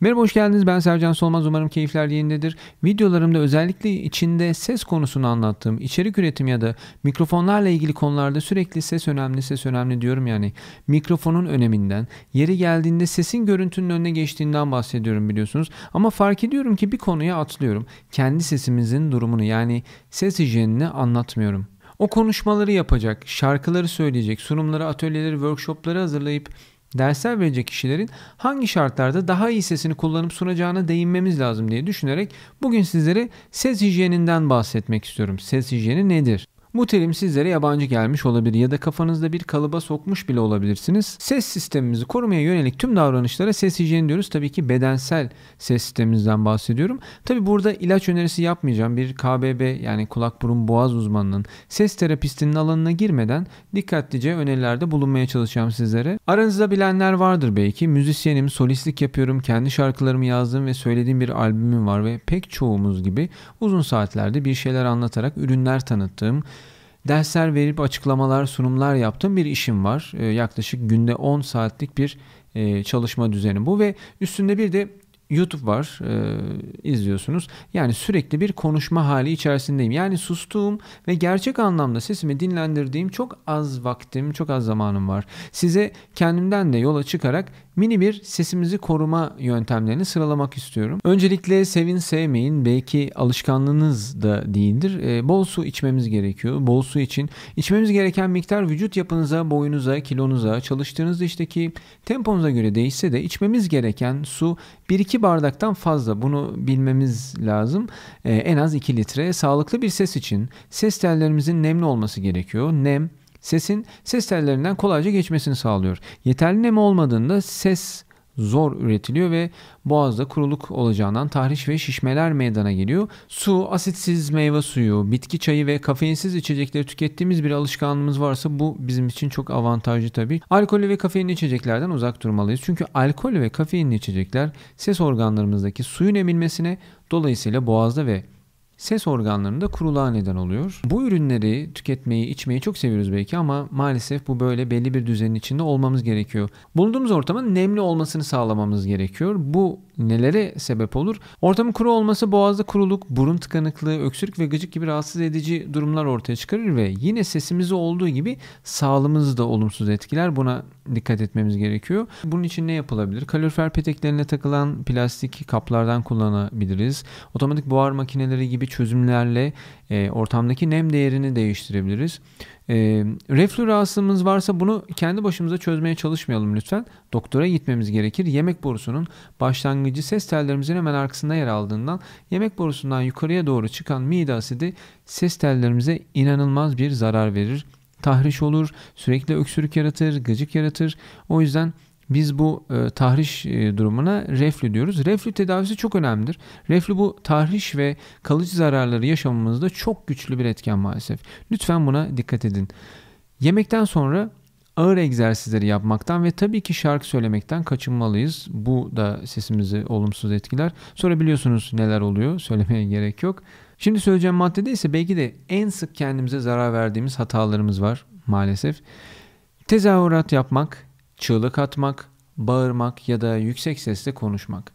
Merhaba hoş geldiniz ben Sercan Solmaz umarım keyifler yerindedir. Videolarımda özellikle içinde ses konusunu anlattığım içerik üretim ya da mikrofonlarla ilgili konularda sürekli ses önemli ses önemli diyorum yani. Mikrofonun öneminden yeri geldiğinde sesin görüntünün önüne geçtiğinden bahsediyorum biliyorsunuz. Ama fark ediyorum ki bir konuya atlıyorum. Kendi sesimizin durumunu yani ses hijyenini anlatmıyorum. O konuşmaları yapacak, şarkıları söyleyecek, sunumları, atölyeleri, workshopları hazırlayıp dersler verecek kişilerin hangi şartlarda daha iyi sesini kullanıp sunacağına değinmemiz lazım diye düşünerek bugün sizlere ses hijyeninden bahsetmek istiyorum. Ses hijyeni nedir? Bu terim sizlere yabancı gelmiş olabilir ya da kafanızda bir kalıba sokmuş bile olabilirsiniz. Ses sistemimizi korumaya yönelik tüm davranışlara ses hijyeni diyoruz. Tabii ki bedensel ses sistemimizden bahsediyorum. Tabii burada ilaç önerisi yapmayacağım. Bir KBB yani kulak burun boğaz uzmanının ses terapistinin alanına girmeden dikkatlice önerilerde bulunmaya çalışacağım sizlere. Aranızda bilenler vardır belki. Müzisyenim, solistlik yapıyorum. Kendi şarkılarımı yazdığım ve söylediğim bir albümüm var ve pek çoğumuz gibi uzun saatlerde bir şeyler anlatarak ürünler tanıttığım dersler verip açıklamalar, sunumlar yaptığım bir işim var. E, yaklaşık günde 10 saatlik bir e, çalışma düzeni bu ve üstünde bir de YouTube var e, izliyorsunuz. Yani sürekli bir konuşma hali içerisindeyim. Yani sustuğum ve gerçek anlamda sesimi dinlendirdiğim çok az vaktim, çok az zamanım var. Size kendimden de yola çıkarak mini bir sesimizi koruma yöntemlerini sıralamak istiyorum. Öncelikle sevin sevmeyin belki alışkanlığınız da değildir. E, bol su içmemiz gerekiyor. Bol su için içmemiz gereken miktar vücut yapınıza, boyunuza, kilonuza, çalıştığınız işteki temponuza göre değişse de içmemiz gereken su 1-2 bardaktan fazla. Bunu bilmemiz lazım. E, en az 2 litre. Sağlıklı bir ses için ses tellerimizin nemli olması gerekiyor. Nem sesin ses tellerinden kolayca geçmesini sağlıyor. Yeterli nem olmadığında ses zor üretiliyor ve boğazda kuruluk olacağından tahriş ve şişmeler meydana geliyor. Su, asitsiz meyve suyu, bitki çayı ve kafeinsiz içecekleri tükettiğimiz bir alışkanlığımız varsa bu bizim için çok avantajlı tabii. Alkollü ve kafeinli içeceklerden uzak durmalıyız. Çünkü alkol ve kafeinli içecekler ses organlarımızdaki suyun emilmesine dolayısıyla boğazda ve ses organlarında kuruluğa neden oluyor. Bu ürünleri tüketmeyi, içmeyi çok seviyoruz belki ama maalesef bu böyle belli bir düzenin içinde olmamız gerekiyor. Bulunduğumuz ortamın nemli olmasını sağlamamız gerekiyor. Bu nelere sebep olur? Ortamın kuru olması boğazda kuruluk, burun tıkanıklığı, öksürük ve gıcık gibi rahatsız edici durumlar ortaya çıkarır ve yine sesimizi olduğu gibi sağlığımızı da olumsuz etkiler. Buna dikkat etmemiz gerekiyor. Bunun için ne yapılabilir? Kalorifer peteklerine takılan plastik kaplardan kullanabiliriz. Otomatik buhar makineleri gibi çözümlerle e, ortamdaki nem değerini değiştirebiliriz. E, reflü rahatsızlığımız varsa bunu kendi başımıza çözmeye çalışmayalım lütfen. Doktora gitmemiz gerekir. Yemek borusunun başlangıcı ses tellerimizin hemen arkasında yer aldığından yemek borusundan yukarıya doğru çıkan mide asidi ses tellerimize inanılmaz bir zarar verir tahriş olur, sürekli öksürük yaratır, gıcık yaratır. O yüzden biz bu e, tahriş e, durumuna reflü diyoruz. Reflü tedavisi çok önemlidir. Reflü bu tahriş ve kalıcı zararları yaşamamızda çok güçlü bir etken maalesef. Lütfen buna dikkat edin. Yemekten sonra ağır egzersizleri yapmaktan ve tabii ki şarkı söylemekten kaçınmalıyız. Bu da sesimizi olumsuz etkiler. Sonra biliyorsunuz neler oluyor. Söylemeye gerek yok. Şimdi söyleyeceğim maddede ise belki de en sık kendimize zarar verdiğimiz hatalarımız var maalesef. Tezahürat yapmak, çığlık atmak, bağırmak ya da yüksek sesle konuşmak.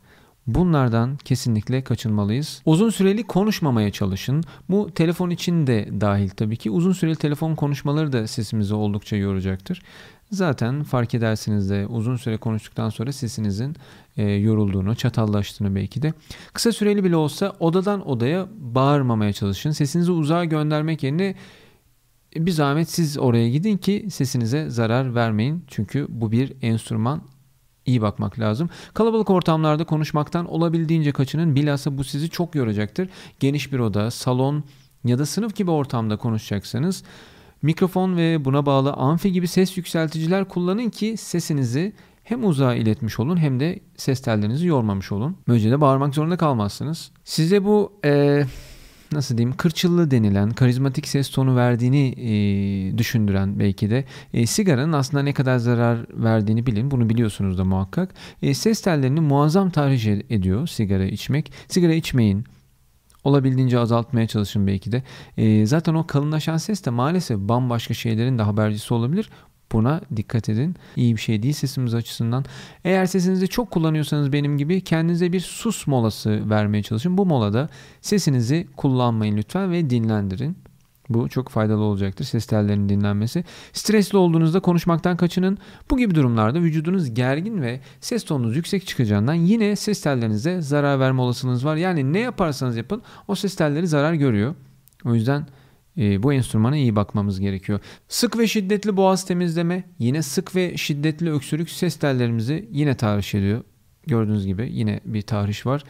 Bunlardan kesinlikle kaçınmalıyız. Uzun süreli konuşmamaya çalışın. Bu telefon için de dahil tabii ki. Uzun süreli telefon konuşmaları da sesimizi oldukça yoracaktır. Zaten fark edersiniz de uzun süre konuştuktan sonra sesinizin e, yorulduğunu, çatallaştığını belki de. Kısa süreli bile olsa odadan odaya bağırmamaya çalışın. Sesinizi uzağa göndermek yerine bir zahmet siz oraya gidin ki sesinize zarar vermeyin. Çünkü bu bir enstrüman iyi bakmak lazım. Kalabalık ortamlarda konuşmaktan olabildiğince kaçının. Bilhassa bu sizi çok yoracaktır. Geniş bir oda, salon ya da sınıf gibi ortamda konuşacaksanız mikrofon ve buna bağlı amfi gibi ses yükselticiler kullanın ki sesinizi hem uzağa iletmiş olun hem de ses tellerinizi yormamış olun. Böylece de bağırmak zorunda kalmazsınız. Size bu e, nasıl diyeyim kırçıllı denilen karizmatik ses tonu verdiğini e, düşündüren belki de e, sigaranın aslında ne kadar zarar verdiğini bilin. Bunu biliyorsunuz da muhakkak. E, ses tellerini muazzam tahriş ediyor sigara içmek. Sigara içmeyin olabildiğince azaltmaya çalışın belki de. E, zaten o kalınlaşan ses de maalesef bambaşka şeylerin de habercisi olabilir. Buna dikkat edin. İyi bir şey değil sesimiz açısından. Eğer sesinizi çok kullanıyorsanız benim gibi kendinize bir sus molası vermeye çalışın. Bu molada sesinizi kullanmayın lütfen ve dinlendirin. Bu çok faydalı olacaktır ses tellerinin dinlenmesi. Stresli olduğunuzda konuşmaktan kaçının. Bu gibi durumlarda vücudunuz gergin ve ses tonunuz yüksek çıkacağından yine ses tellerinize zarar verme olasılığınız var. Yani ne yaparsanız yapın o ses telleri zarar görüyor. O yüzden e, bu enstrümana iyi bakmamız gerekiyor. Sık ve şiddetli boğaz temizleme yine sık ve şiddetli öksürük ses tellerimizi yine tahriş ediyor. Gördüğünüz gibi yine bir tahriş var.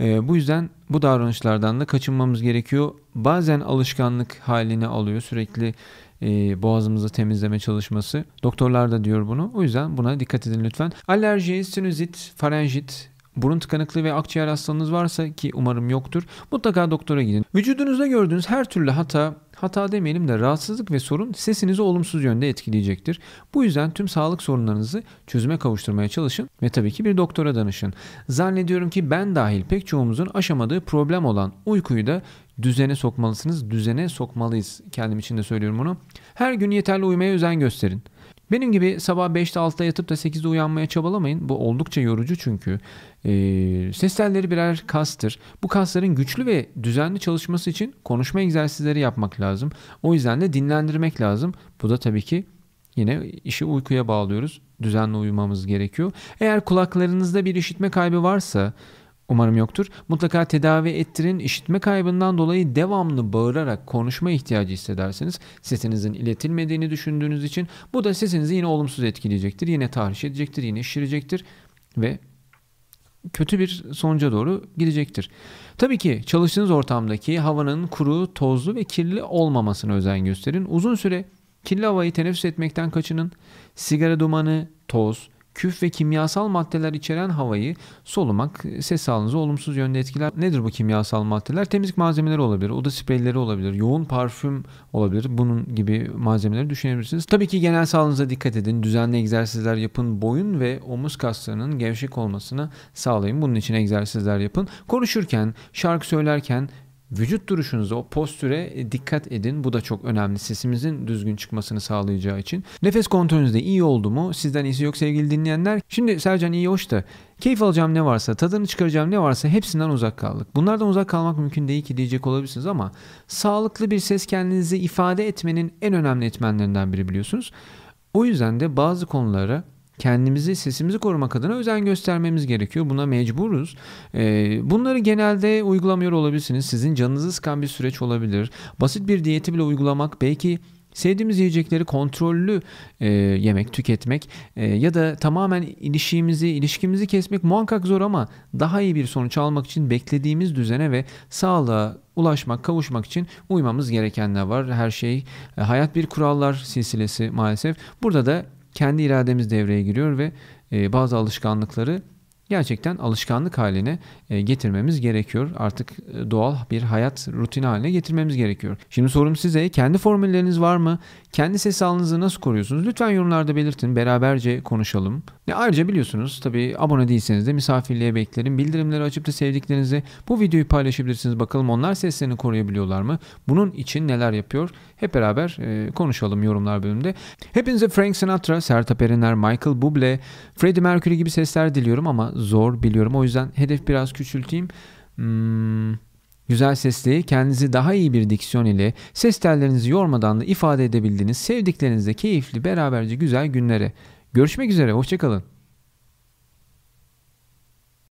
E, bu yüzden bu davranışlardan da kaçınmamız gerekiyor. Bazen alışkanlık halini alıyor sürekli e, boğazımızı temizleme çalışması. Doktorlar da diyor bunu. O yüzden buna dikkat edin lütfen. Alerji, sinüzit, farenjit, burun tıkanıklığı ve akciğer hastalığınız varsa ki umarım yoktur. Mutlaka doktora gidin. Vücudunuzda gördüğünüz her türlü hata hata demeyelim de rahatsızlık ve sorun sesinizi olumsuz yönde etkileyecektir. Bu yüzden tüm sağlık sorunlarınızı çözüme kavuşturmaya çalışın ve tabii ki bir doktora danışın. Zannediyorum ki ben dahil pek çoğumuzun aşamadığı problem olan uykuyu da düzene sokmalısınız. Düzene sokmalıyız. Kendim için de söylüyorum bunu. Her gün yeterli uyumaya özen gösterin. Benim gibi sabah 5'te 6'da yatıp da 8'de uyanmaya çabalamayın. Bu oldukça yorucu çünkü. Ee, ses telleri birer kastır. Bu kasların güçlü ve düzenli çalışması için konuşma egzersizleri yapmak lazım. O yüzden de dinlendirmek lazım. Bu da tabii ki yine işi uykuya bağlıyoruz. Düzenli uyumamız gerekiyor. Eğer kulaklarınızda bir işitme kaybı varsa Umarım yoktur. Mutlaka tedavi ettirin. İşitme kaybından dolayı devamlı bağırarak konuşma ihtiyacı hissederseniz sesinizin iletilmediğini düşündüğünüz için bu da sesinizi yine olumsuz etkileyecektir. Yine tahriş edecektir, yine şişirecektir ve kötü bir sonuca doğru gidecektir. Tabii ki çalıştığınız ortamdaki havanın kuru, tozlu ve kirli olmamasına özen gösterin. Uzun süre kirli havayı teneffüs etmekten kaçının. Sigara dumanı, toz, küf ve kimyasal maddeler içeren havayı solumak ses sağlığınızı olumsuz yönde etkiler. Nedir bu kimyasal maddeler? Temizlik malzemeleri olabilir, oda spreyleri olabilir, yoğun parfüm olabilir. Bunun gibi malzemeleri düşünebilirsiniz. Tabii ki genel sağlığınıza dikkat edin. Düzenli egzersizler yapın. Boyun ve omuz kaslarının gevşek olmasını sağlayın. Bunun için egzersizler yapın. Konuşurken, şarkı söylerken Vücut duruşunuza, o postüre e, dikkat edin. Bu da çok önemli. Sesimizin düzgün çıkmasını sağlayacağı için. Nefes kontrolünüz de iyi oldu mu? Sizden iyisi yok sevgili dinleyenler. Şimdi Sercan iyi hoş da keyif alacağım ne varsa, tadını çıkaracağım ne varsa hepsinden uzak kaldık. Bunlardan uzak kalmak mümkün değil ki diyecek olabilirsiniz ama sağlıklı bir ses kendinizi ifade etmenin en önemli etmenlerinden biri biliyorsunuz. O yüzden de bazı konulara kendimizi, sesimizi korumak adına özen göstermemiz gerekiyor. Buna mecburuz. Ee, bunları genelde uygulamıyor olabilirsiniz. Sizin canınızı sıkan bir süreç olabilir. Basit bir diyeti bile uygulamak belki Sevdiğimiz yiyecekleri kontrollü e, yemek, tüketmek e, ya da tamamen ilişkimizi, ilişkimizi kesmek muhakkak zor ama daha iyi bir sonuç almak için beklediğimiz düzene ve sağlığa ulaşmak, kavuşmak için uymamız gerekenler var. Her şey e, hayat bir kurallar silsilesi maalesef. Burada da kendi irademiz devreye giriyor ve bazı alışkanlıkları gerçekten alışkanlık haline e, getirmemiz gerekiyor. Artık e, doğal bir hayat rutini haline getirmemiz gerekiyor. Şimdi sorum size kendi formülleriniz var mı? Kendi ses sağlığınızı nasıl koruyorsunuz? Lütfen yorumlarda belirtin. Beraberce konuşalım. E ayrıca biliyorsunuz tabi abone değilseniz de misafirliğe beklerim. Bildirimleri açıp da sevdiklerinizi bu videoyu paylaşabilirsiniz. Bakalım onlar seslerini koruyabiliyorlar mı? Bunun için neler yapıyor? Hep beraber e, konuşalım yorumlar bölümünde. Hepinize Frank Sinatra, Sertab Erener, Michael Bublé, Freddie Mercury gibi sesler diliyorum ama zor biliyorum. O yüzden hedef biraz küçülteyim. Hmm, güzel sesli, kendinizi daha iyi bir diksiyon ile ses tellerinizi yormadan da ifade edebildiğiniz sevdiklerinizle keyifli beraberce güzel günlere. Görüşmek üzere, hoşçakalın.